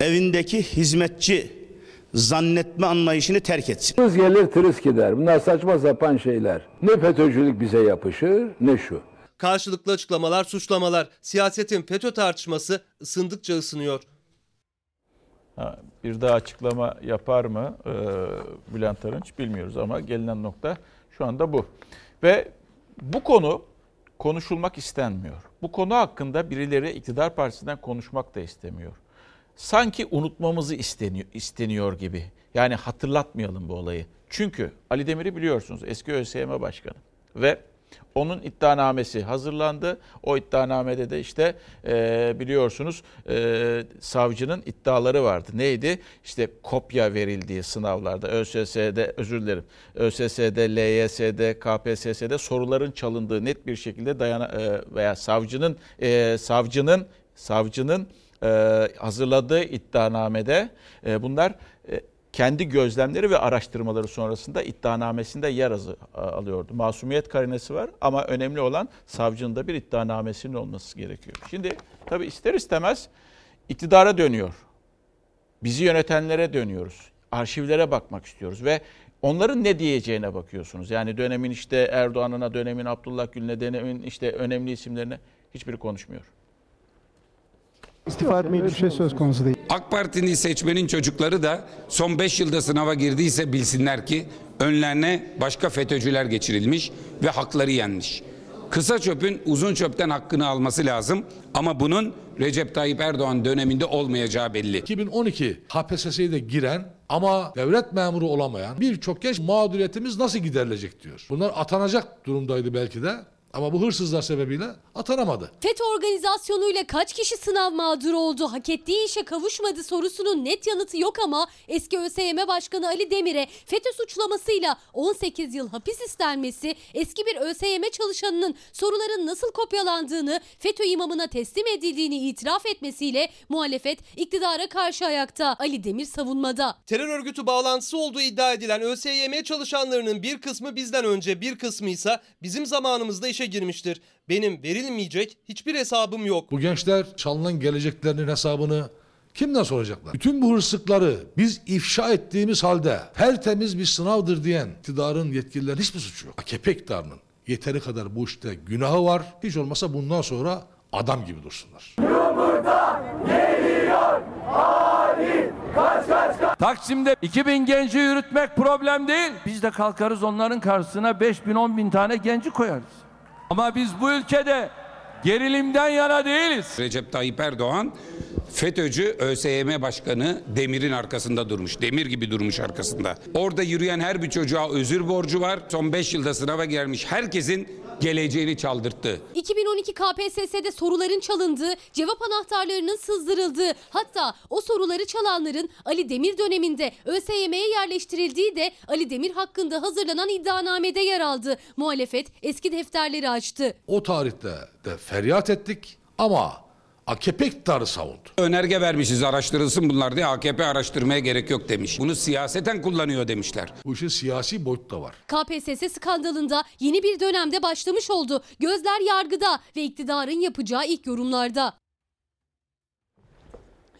evindeki hizmetçi zannetme anlayışını terk etsin. Tırıs gelir tırıs gider. Bunlar saçma sapan şeyler. Ne FETÖ'cülük bize yapışır ne şu. Karşılıklı açıklamalar, suçlamalar. Siyasetin FETÖ tartışması ısındıkça ısınıyor. Ha, bir daha açıklama yapar mı e, Bülent Arınç bilmiyoruz ama gelinen nokta şu anda bu. Ve bu konu konuşulmak istenmiyor. Bu konu hakkında birileri iktidar partisinden konuşmak da istemiyor. Sanki unutmamızı isteniyor, isteniyor gibi. Yani hatırlatmayalım bu olayı. Çünkü Ali Demir'i biliyorsunuz eski ÖSYM Başkanı ve onun iddianamesi hazırlandı. O iddianamede de işte e, biliyorsunuz e, savcının iddiaları vardı. Neydi? İşte kopya verildiği sınavlarda ÖSS'de özür dilerim. ÖSS'de, LYS'de, KPSS'de soruların çalındığı net bir şekilde dayana e, veya savcının e, savcının savcının e, hazırladığı iddianamede e, bunlar kendi gözlemleri ve araştırmaları sonrasında iddianamesinde yer alıyordu. Masumiyet karinesi var ama önemli olan savcının da bir iddianamesinin olması gerekiyor. Şimdi tabii ister istemez iktidara dönüyor. Bizi yönetenlere dönüyoruz. Arşivlere bakmak istiyoruz ve onların ne diyeceğine bakıyorsunuz. Yani dönemin işte Erdoğan'ına, dönemin Abdullah Gül'üne, dönemin işte önemli isimlerine hiçbiri konuşmuyor. İstifa etmeyi bir şey söz konusu değil. AK Parti'nin seçmenin çocukları da son 5 yılda sınava girdiyse bilsinler ki önlerine başka FETÖ'cüler geçirilmiş ve hakları yenmiş. Kısa çöpün uzun çöpten hakkını alması lazım ama bunun Recep Tayyip Erdoğan döneminde olmayacağı belli. 2012 KPSS'ye de giren ama devlet memuru olamayan birçok genç mağduriyetimiz nasıl giderilecek diyor. Bunlar atanacak durumdaydı belki de ama bu hırsızlar sebebiyle atanamadı. FETÖ organizasyonuyla kaç kişi sınav mağduru oldu, hak ettiği işe kavuşmadı sorusunun net yanıtı yok ama eski ÖSYM Başkanı Ali Demir'e FETÖ suçlamasıyla 18 yıl hapis istenmesi, eski bir ÖSYM çalışanının soruların nasıl kopyalandığını, FETÖ imamına teslim edildiğini itiraf etmesiyle muhalefet iktidara karşı ayakta. Ali Demir savunmada. Terör örgütü bağlantısı olduğu iddia edilen ÖSYM çalışanlarının bir kısmı bizden önce bir kısmı ise bizim zamanımızda işe girmiştir. Benim verilmeyecek hiçbir hesabım yok. Bu gençler çalınan geleceklerinin hesabını kimden soracaklar? Bütün bu hırsızlıkları biz ifşa ettiğimiz halde tertemiz bir sınavdır diyen iktidarın yetkililerin hiçbir suçu yok. AKP iktidarının yeteri kadar bu işte günahı var. Hiç olmasa bundan sonra adam gibi dursunlar. Yumurta geliyor Ali kaç kaç kaç. Taksim'de 2000 genci yürütmek problem değil. Biz de kalkarız onların karşısına 5000 10 bin tane genci koyarız. Ama biz bu ülkede gerilimden yana değiliz. Recep Tayyip Erdoğan FETÖ'cü ÖSYM Başkanı Demir'in arkasında durmuş. Demir gibi durmuş arkasında. Orada yürüyen her bir çocuğa özür borcu var. Son 5 yılda sınava gelmiş herkesin geleceğini çaldırttı. 2012 KPSS'de soruların çalındığı, cevap anahtarlarının sızdırıldığı, hatta o soruları çalanların Ali Demir döneminde ÖSYM'ye yerleştirildiği de Ali Demir hakkında hazırlanan iddianamede yer aldı. Muhalefet eski defterleri açtı. O tarihte de feryat ettik ama AKP iktidarı savundu. Önerge vermişiz araştırılsın bunlar diye AKP araştırmaya gerek yok demiş. Bunu siyaseten kullanıyor demişler. Bu işin siyasi boyutu da var. KPSS skandalında yeni bir dönemde başlamış oldu. Gözler yargıda ve iktidarın yapacağı ilk yorumlarda.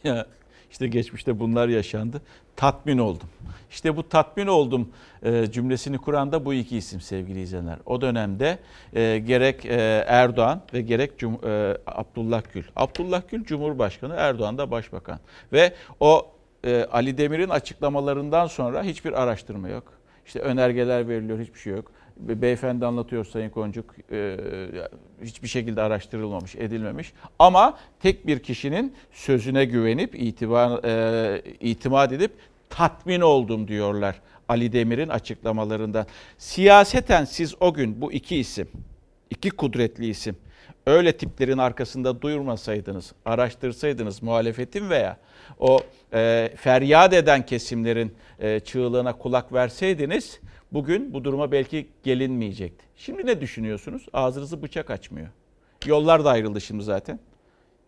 Ya işte geçmişte bunlar yaşandı. Tatmin oldum. İşte bu tatmin oldum e, cümlesini kuran da bu iki isim sevgili izleyenler. O dönemde e, gerek e, Erdoğan ve gerek Abdullah Gül. Abdullah Gül Cumhurbaşkanı, Erdoğan da Başbakan. Ve o Ali Demir'in açıklamalarından sonra hiçbir araştırma yok. İşte önergeler veriliyor, hiçbir şey yok. Beyefendi anlatıyor Sayın Koncuk, e, hiçbir şekilde araştırılmamış, edilmemiş. Ama tek bir kişinin sözüne güvenip, itibar, e, itimat edip tatmin oldum diyorlar Ali Demir'in açıklamalarında. Siyaseten siz o gün bu iki isim, iki kudretli isim öyle tiplerin arkasında duyurmasaydınız, araştırsaydınız muhalefetin veya o e, feryat eden kesimlerin e, çığlığına kulak verseydiniz bugün bu duruma belki gelinmeyecekti. Şimdi ne düşünüyorsunuz? Ağzınızı bıçak açmıyor. Yollar da ayrıldı şimdi zaten.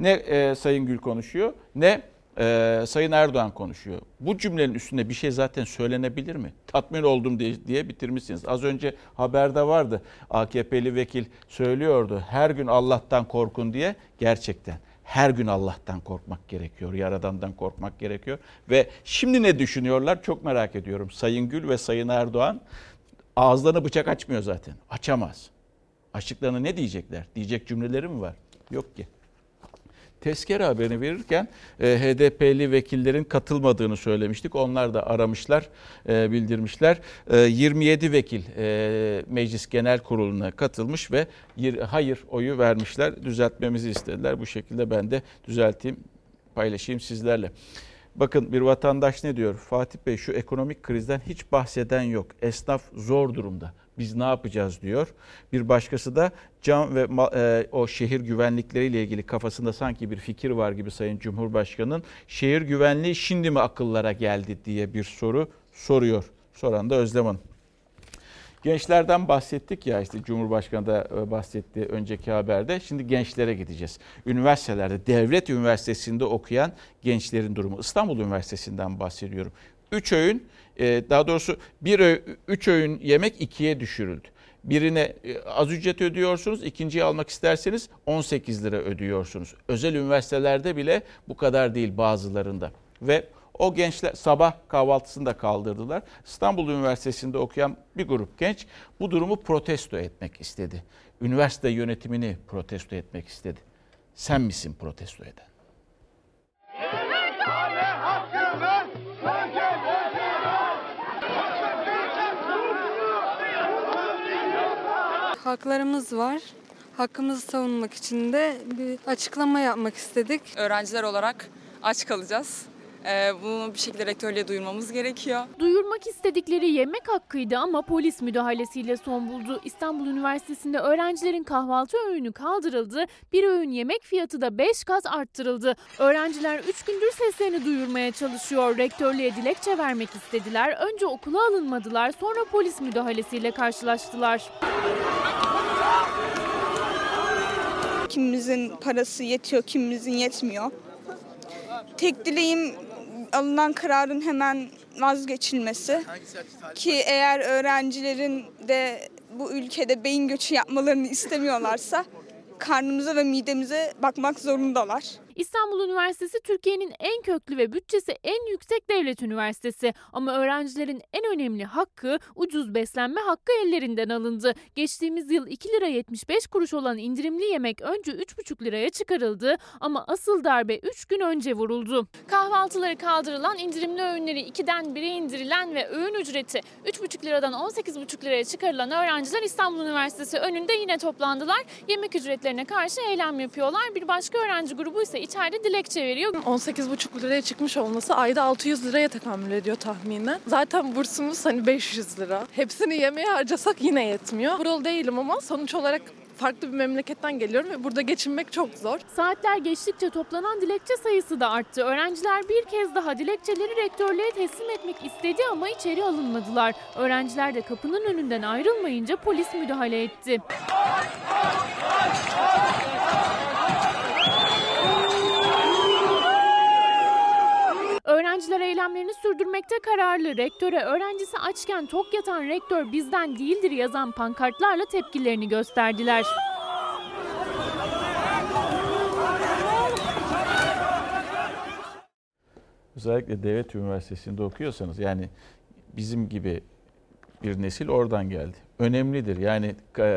Ne e, Sayın Gül konuşuyor ne e, Sayın Erdoğan konuşuyor. Bu cümlenin üstünde bir şey zaten söylenebilir mi? Tatmin oldum diye, diye bitirmişsiniz. Az önce haberde vardı. AKP'li vekil söylüyordu. Her gün Allah'tan korkun diye. Gerçekten her gün Allah'tan korkmak gerekiyor. Yaradan'dan korkmak gerekiyor. Ve şimdi ne düşünüyorlar çok merak ediyorum. Sayın Gül ve Sayın Erdoğan ağızlarını bıçak açmıyor zaten. Açamaz. Açıklarına ne diyecekler? Diyecek cümleleri mi var? Yok ki. tezkere haberini verirken e, HDP'li vekillerin katılmadığını söylemiştik. Onlar da aramışlar, e, bildirmişler. E, 27 vekil e, Meclis Genel Kurulu'na katılmış ve hayır oyu vermişler. Düzeltmemizi istediler. Bu şekilde ben de düzelteyim, paylaşayım sizlerle. Bakın bir vatandaş ne diyor? Fatih Bey şu ekonomik krizden hiç bahseden yok. Esnaf zor durumda. Biz ne yapacağız diyor. Bir başkası da cam ve e, o şehir güvenlikleriyle ilgili kafasında sanki bir fikir var gibi Sayın Cumhurbaşkanı'nın şehir güvenliği şimdi mi akıllara geldi diye bir soru soruyor. Soran da Özlem Hanım. Gençlerden bahsettik ya işte Cumhurbaşkanı da e, bahsetti önceki haberde. Şimdi gençlere gideceğiz. Üniversitelerde, devlet üniversitesinde okuyan gençlerin durumu. İstanbul Üniversitesi'nden bahsediyorum. 3 öğün, e, daha doğrusu 1 3 öğün yemek ikiye düşürüldü. Birine e, az ücret ödüyorsunuz, ikinciyi almak isterseniz 18 lira ödüyorsunuz. Özel üniversitelerde bile bu kadar değil bazılarında. Ve o gençler sabah kahvaltısını da kaldırdılar. İstanbul Üniversitesi'nde okuyan bir grup genç bu durumu protesto etmek istedi. Üniversite yönetimini protesto etmek istedi. Sen misin protesto eden? Haklarımız var. Hakkımızı savunmak için de bir açıklama yapmak istedik. Öğrenciler olarak aç kalacağız. Ee, bunu bir şekilde rektörlüğe duyurmamız gerekiyor. Duyurmak istedikleri yemek hakkıydı ama polis müdahalesiyle son buldu. İstanbul Üniversitesi'nde öğrencilerin kahvaltı öğünü kaldırıldı. Bir öğün yemek fiyatı da 5 kat arttırıldı. Öğrenciler 3 gündür seslerini duyurmaya çalışıyor. Rektörlüğe dilekçe vermek istediler. Önce okula alınmadılar sonra polis müdahalesiyle karşılaştılar. Kimimizin parası yetiyor, kimimizin yetmiyor. Tek dileğim alınan kararın hemen vazgeçilmesi ki eğer öğrencilerin de bu ülkede beyin göçü yapmalarını istemiyorlarsa karnımıza ve midemize bakmak zorundalar. İstanbul Üniversitesi Türkiye'nin en köklü ve bütçesi en yüksek devlet üniversitesi. Ama öğrencilerin en önemli hakkı ucuz beslenme hakkı ellerinden alındı. Geçtiğimiz yıl 2 lira 75 kuruş olan indirimli yemek önce 3,5 liraya çıkarıldı ama asıl darbe 3 gün önce vuruldu. Kahvaltıları kaldırılan, indirimli öğünleri 2'den 1'e indirilen ve öğün ücreti 3,5 liradan 18,5 liraya çıkarılan öğrenciler İstanbul Üniversitesi önünde yine toplandılar. Yemek ücretlerine karşı eylem yapıyorlar. Bir başka öğrenci grubu ise içeride dilekçe veriyor. 18,5 liraya çıkmış olması ayda 600 liraya tekamül ediyor tahminen. Zaten bursumuz hani 500 lira. Hepsini yemeğe harcasak yine yetmiyor. Buralı değilim ama sonuç olarak farklı bir memleketten geliyorum ve burada geçinmek çok zor. Saatler geçtikçe toplanan dilekçe sayısı da arttı. Öğrenciler bir kez daha dilekçeleri rektörlüğe teslim etmek istedi ama içeri alınmadılar. Öğrenciler de kapının önünden ayrılmayınca polis müdahale etti. Öğrenciler eylemlerini sürdürmekte kararlı. Rektöre öğrencisi açken tok yatan rektör bizden değildir yazan pankartlarla tepkilerini gösterdiler. Özellikle devlet üniversitesinde okuyorsanız yani bizim gibi bir nesil oradan geldi. Önemlidir yani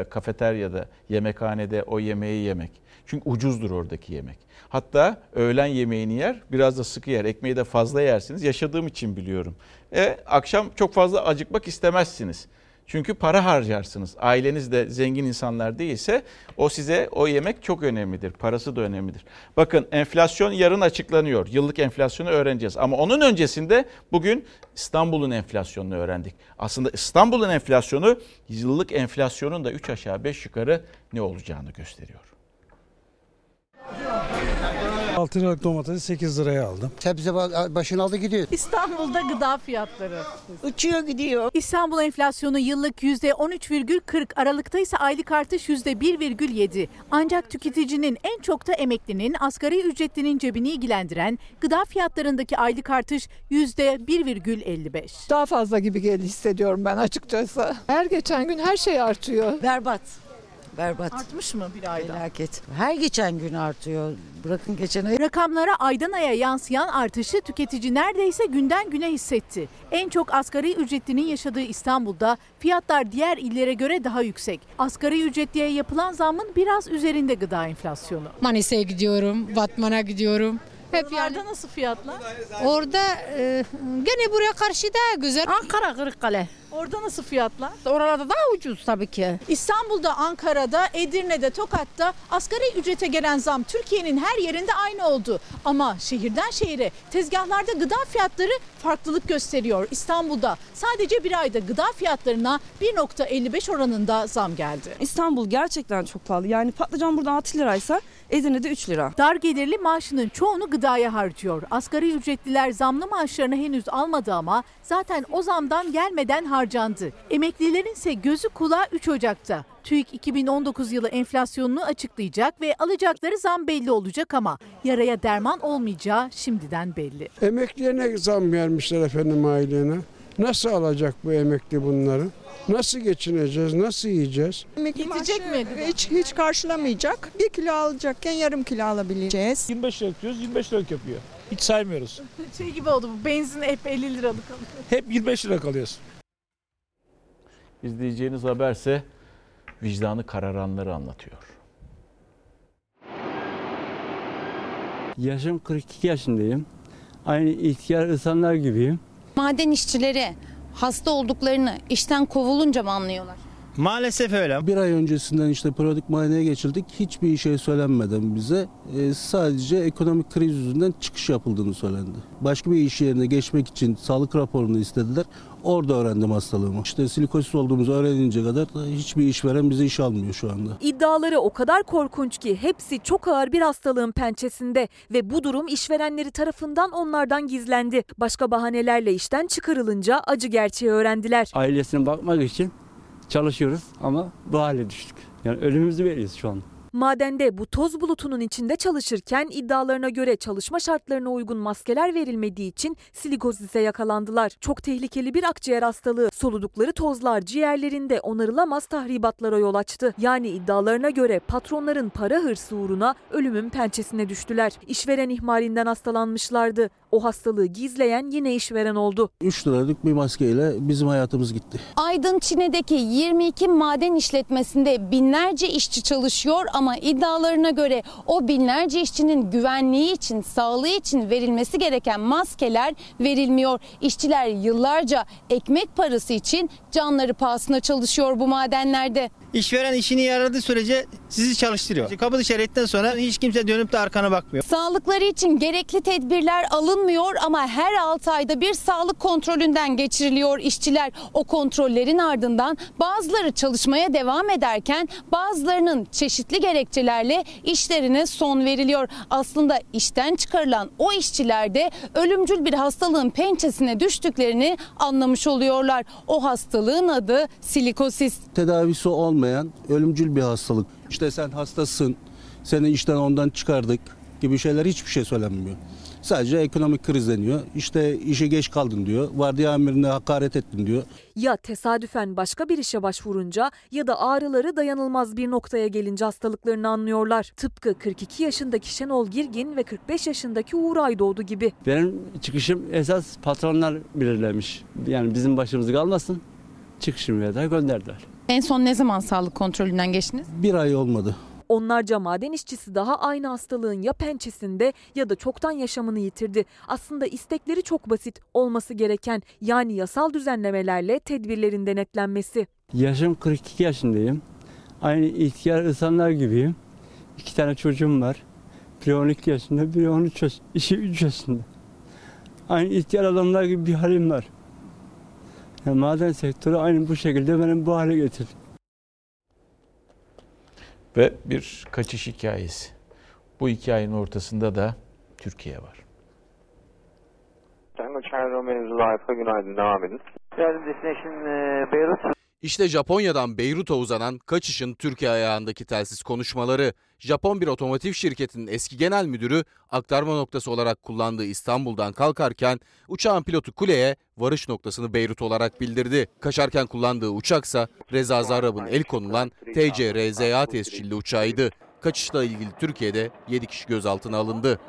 kafeteryada, yemekhanede o yemeği yemek. Çünkü ucuzdur oradaki yemek. Hatta öğlen yemeğini yer, biraz da sıkı yer. Ekmeği de fazla yersiniz. Yaşadığım için biliyorum. E, akşam çok fazla acıkmak istemezsiniz. Çünkü para harcarsınız. Aileniz de zengin insanlar değilse o size o yemek çok önemlidir. Parası da önemlidir. Bakın enflasyon yarın açıklanıyor. Yıllık enflasyonu öğreneceğiz. Ama onun öncesinde bugün İstanbul'un enflasyonunu öğrendik. Aslında İstanbul'un enflasyonu yıllık enflasyonun da 3 aşağı 5 yukarı ne olacağını gösteriyor. 6 liralık domatesi 8 liraya aldım. Sebze başını aldı gidiyor. İstanbul'da gıda fiyatları uçuyor gidiyor. İstanbul enflasyonu yıllık %13,40 Aralıkta ise aylık artış %1,7. Ancak tüketicinin en çok da emeklinin asgari ücretlinin cebini ilgilendiren gıda fiyatlarındaki aylık artış %1,55. Daha fazla gibi gel hissediyorum ben açıkçası. Her geçen gün her şey artıyor. Berbat. Berbat. Artmış mı bir ayda? Felaket. Her geçen gün artıyor. Bırakın geçen ay. Rakamlara aydan aya yansıyan artışı tüketici neredeyse günden güne hissetti. En çok asgari ücretlinin yaşadığı İstanbul'da fiyatlar diğer illere göre daha yüksek. Asgari ücretliye yapılan zammın biraz üzerinde gıda enflasyonu. Manisa'ya gidiyorum, Batman'a gidiyorum. Hep yani nasıl fiyatlar? orada e, gene buraya karşı daha güzel. Ankara, Kırıkkale. Orada nasıl fiyatlar? Oralarda daha ucuz tabii ki. İstanbul'da, Ankara'da, Edirne'de, Tokat'ta asgari ücrete gelen zam Türkiye'nin her yerinde aynı oldu. Ama şehirden şehire tezgahlarda gıda fiyatları farklılık gösteriyor. İstanbul'da sadece bir ayda gıda fiyatlarına 1.55 oranında zam geldi. İstanbul gerçekten çok pahalı. Yani patlıcan burada 6 liraysa Edirne'de 3 lira. Dar gelirli maaşının çoğunu gıdaya harcıyor. Asgari ücretliler zamlı maaşlarını henüz almadı ama zaten o zamdan gelmeden harcandı. Emeklilerin ise gözü kulağı 3 Ocak'ta. TÜİK 2019 yılı enflasyonunu açıklayacak ve alacakları zam belli olacak ama yaraya derman olmayacağı şimdiden belli. Emeklilerine zam vermişler efendim ailene. Nasıl alacak bu emekli bunları? Nasıl geçineceğiz? Nasıl yiyeceğiz? Yetecek mi? Hiç, hiç karşılamayacak. Bir kilo alacakken yarım kilo alabileceğiz. 25 liralık diyoruz 25 liralık yapıyor. Hiç saymıyoruz. Şey gibi oldu bu benzin hep 50 liralık alıyor. Hep 25 lira kalıyoruz. İzleyeceğiniz haberse vicdanı kararanları anlatıyor. Yaşım 42 yaşındayım. Aynı ihtiyar insanlar gibiyim. Maden işçileri hasta olduklarını işten kovulunca mı anlıyorlar? Maalesef öyle. Bir ay öncesinden işte periyodik muayeneye geçildik. Hiçbir şey söylenmeden bize e, sadece ekonomik kriz yüzünden çıkış yapıldığını söylendi. Başka bir iş yerine geçmek için sağlık raporunu istediler. Orada öğrendim hastalığımı. İşte silikosis olduğumuzu öğrenince kadar da hiçbir işveren bize iş almıyor şu anda. İddiaları o kadar korkunç ki hepsi çok ağır bir hastalığın pençesinde ve bu durum işverenleri tarafından onlardan gizlendi. Başka bahanelerle işten çıkarılınca acı gerçeği öğrendiler. Ailesine bakmak için çalışıyoruz ama bu hale düştük. Yani ölümümüzü veriyoruz şu an. Madende bu toz bulutunun içinde çalışırken iddialarına göre çalışma şartlarına uygun maskeler verilmediği için silikozise yakalandılar. Çok tehlikeli bir akciğer hastalığı. Soludukları tozlar ciğerlerinde onarılamaz tahribatlara yol açtı. Yani iddialarına göre patronların para hırsı uğruna ölümün pençesine düştüler. İşveren ihmalinden hastalanmışlardı. O hastalığı gizleyen yine işveren oldu. 3 liralık bir maskeyle bizim hayatımız gitti. Aydın Çine'deki 22 maden işletmesinde binlerce işçi çalışıyor ama iddialarına göre o binlerce işçinin güvenliği için, sağlığı için verilmesi gereken maskeler verilmiyor. İşçiler yıllarca ekmek parası için canları pahasına çalışıyor bu madenlerde. İşveren işini yaradığı sürece sizi çalıştırıyor. Kapı dışarı ettikten sonra hiç kimse dönüp de arkana bakmıyor. Sağlıkları için gerekli tedbirler alınmıyor ama her 6 ayda bir sağlık kontrolünden geçiriliyor işçiler. O kontrollerin ardından bazıları çalışmaya devam ederken bazılarının çeşitli gerekçelerle işlerine son veriliyor. Aslında işten çıkarılan o işçiler de ölümcül bir hastalığın pençesine düştüklerini anlamış oluyorlar. O hastalığın adı silikosis. Tedavisi olmayan ölümcül bir hastalık. İşte sen hastasın, seni işten ondan çıkardık gibi şeyler hiçbir şey söylenmiyor. Sadece ekonomik kriz deniyor. İşte işe geç kaldın diyor. Vardiya amirine hakaret ettin diyor. Ya tesadüfen başka bir işe başvurunca ya da ağrıları dayanılmaz bir noktaya gelince hastalıklarını anlıyorlar. Tıpkı 42 yaşındaki Şenol Girgin ve 45 yaşındaki Uğur Aydoğdu gibi. Benim çıkışım esas patronlar belirlemiş. Yani bizim başımız kalmasın. Çıkışımı da gönderdiler. En son ne zaman sağlık kontrolünden geçtiniz? Bir ay olmadı. Onlarca maden işçisi daha aynı hastalığın ya pençesinde ya da çoktan yaşamını yitirdi. Aslında istekleri çok basit olması gereken yani yasal düzenlemelerle tedbirlerin denetlenmesi. Yaşım 42 yaşındayım. Aynı ihtiyar insanlar gibiyim. İki tane çocuğum var. Biri 12 yaşında, biri 13 yaş, işi 3 yaşında. Aynı ihtiyar adamlar gibi bir halim var. Yani maden sektörü aynı bu şekilde benim bu hale getirdi. Ve bir kaçış hikayesi. Bu hikayenin ortasında da Türkiye var. Tango Charlie Romeo günaydın devam edin. Yardım Destination e, Beyrut. İşte Japonya'dan Beyrut'a uzanan kaçışın Türkiye ayağındaki telsiz konuşmaları. Japon bir otomotiv şirketinin eski genel müdürü aktarma noktası olarak kullandığı İstanbul'dan kalkarken uçağın pilotu kuleye varış noktasını Beyrut olarak bildirdi. Kaçarken kullandığı uçaksa Reza Zarrab'ın el konulan TC-RZA tescilli uçağıydı. Kaçışla ilgili Türkiye'de 7 kişi gözaltına alındı.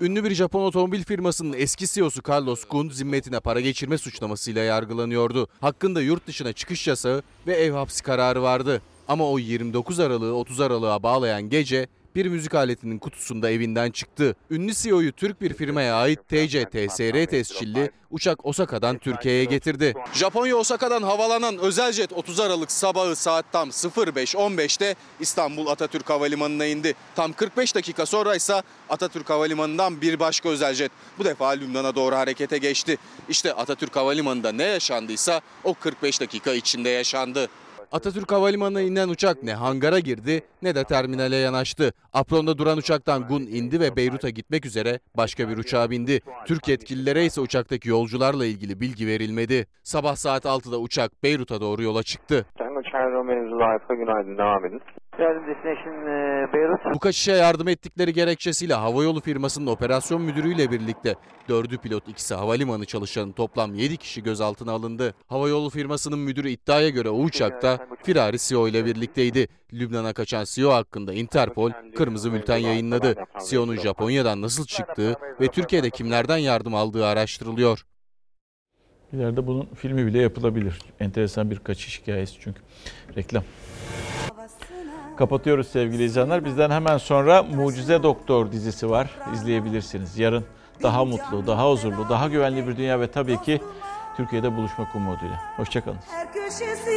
Ünlü bir Japon otomobil firmasının eski CEO'su Carlos Ghosn zimmetine para geçirme suçlamasıyla yargılanıyordu. Hakkında yurt dışına çıkış yasağı ve ev hapsi kararı vardı. Ama o 29 Aralık'ı 30 Aralık'a bağlayan gece bir müzik aletinin kutusunda evinden çıktı. Ünlü CEO'yu Türk bir firmaya ait TC TSR tescilli uçak Osaka'dan Türkiye'ye getirdi. Japonya Osaka'dan havalanan özel jet 30 Aralık sabahı saat tam 05.15'te İstanbul Atatürk Havalimanı'na indi. Tam 45 dakika sonra ise Atatürk Havalimanı'ndan bir başka özel jet bu defa Lübnan'a doğru harekete geçti. İşte Atatürk Havalimanı'nda ne yaşandıysa o 45 dakika içinde yaşandı. Atatürk Havalimanı'na inen uçak ne hangara girdi ne de terminale yanaştı. Apron'da duran uçaktan Gun indi ve Beyrut'a gitmek üzere başka bir uçağa bindi. Türk yetkililere ise uçaktaki yolcularla ilgili bilgi verilmedi. Sabah saat 6'da uçak Beyrut'a doğru yola çıktı. Günaydın devam edin. Bu kaçışa yardım ettikleri gerekçesiyle havayolu firmasının operasyon müdürüyle birlikte dördü pilot ikisi havalimanı çalışanı toplam 7 kişi gözaltına alındı. Havayolu firmasının müdürü iddiaya göre o uçakta firari CEO ile birlikteydi. Lübnan'a kaçan CEO hakkında Interpol kırmızı bülten yayınladı. CEO'nun Japonya'dan nasıl çıktığı ve Türkiye'de kimlerden yardım aldığı araştırılıyor. İleride bunun filmi bile yapılabilir. Enteresan bir kaçış hikayesi çünkü. Reklam. Kapatıyoruz sevgili izleyenler. Bizden hemen sonra Mucize Doktor dizisi var. İzleyebilirsiniz. Yarın daha mutlu, daha huzurlu, daha güvenli bir dünya ve tabii ki Türkiye'de buluşmak umuduyla. Hoşçakalın. Her köşesi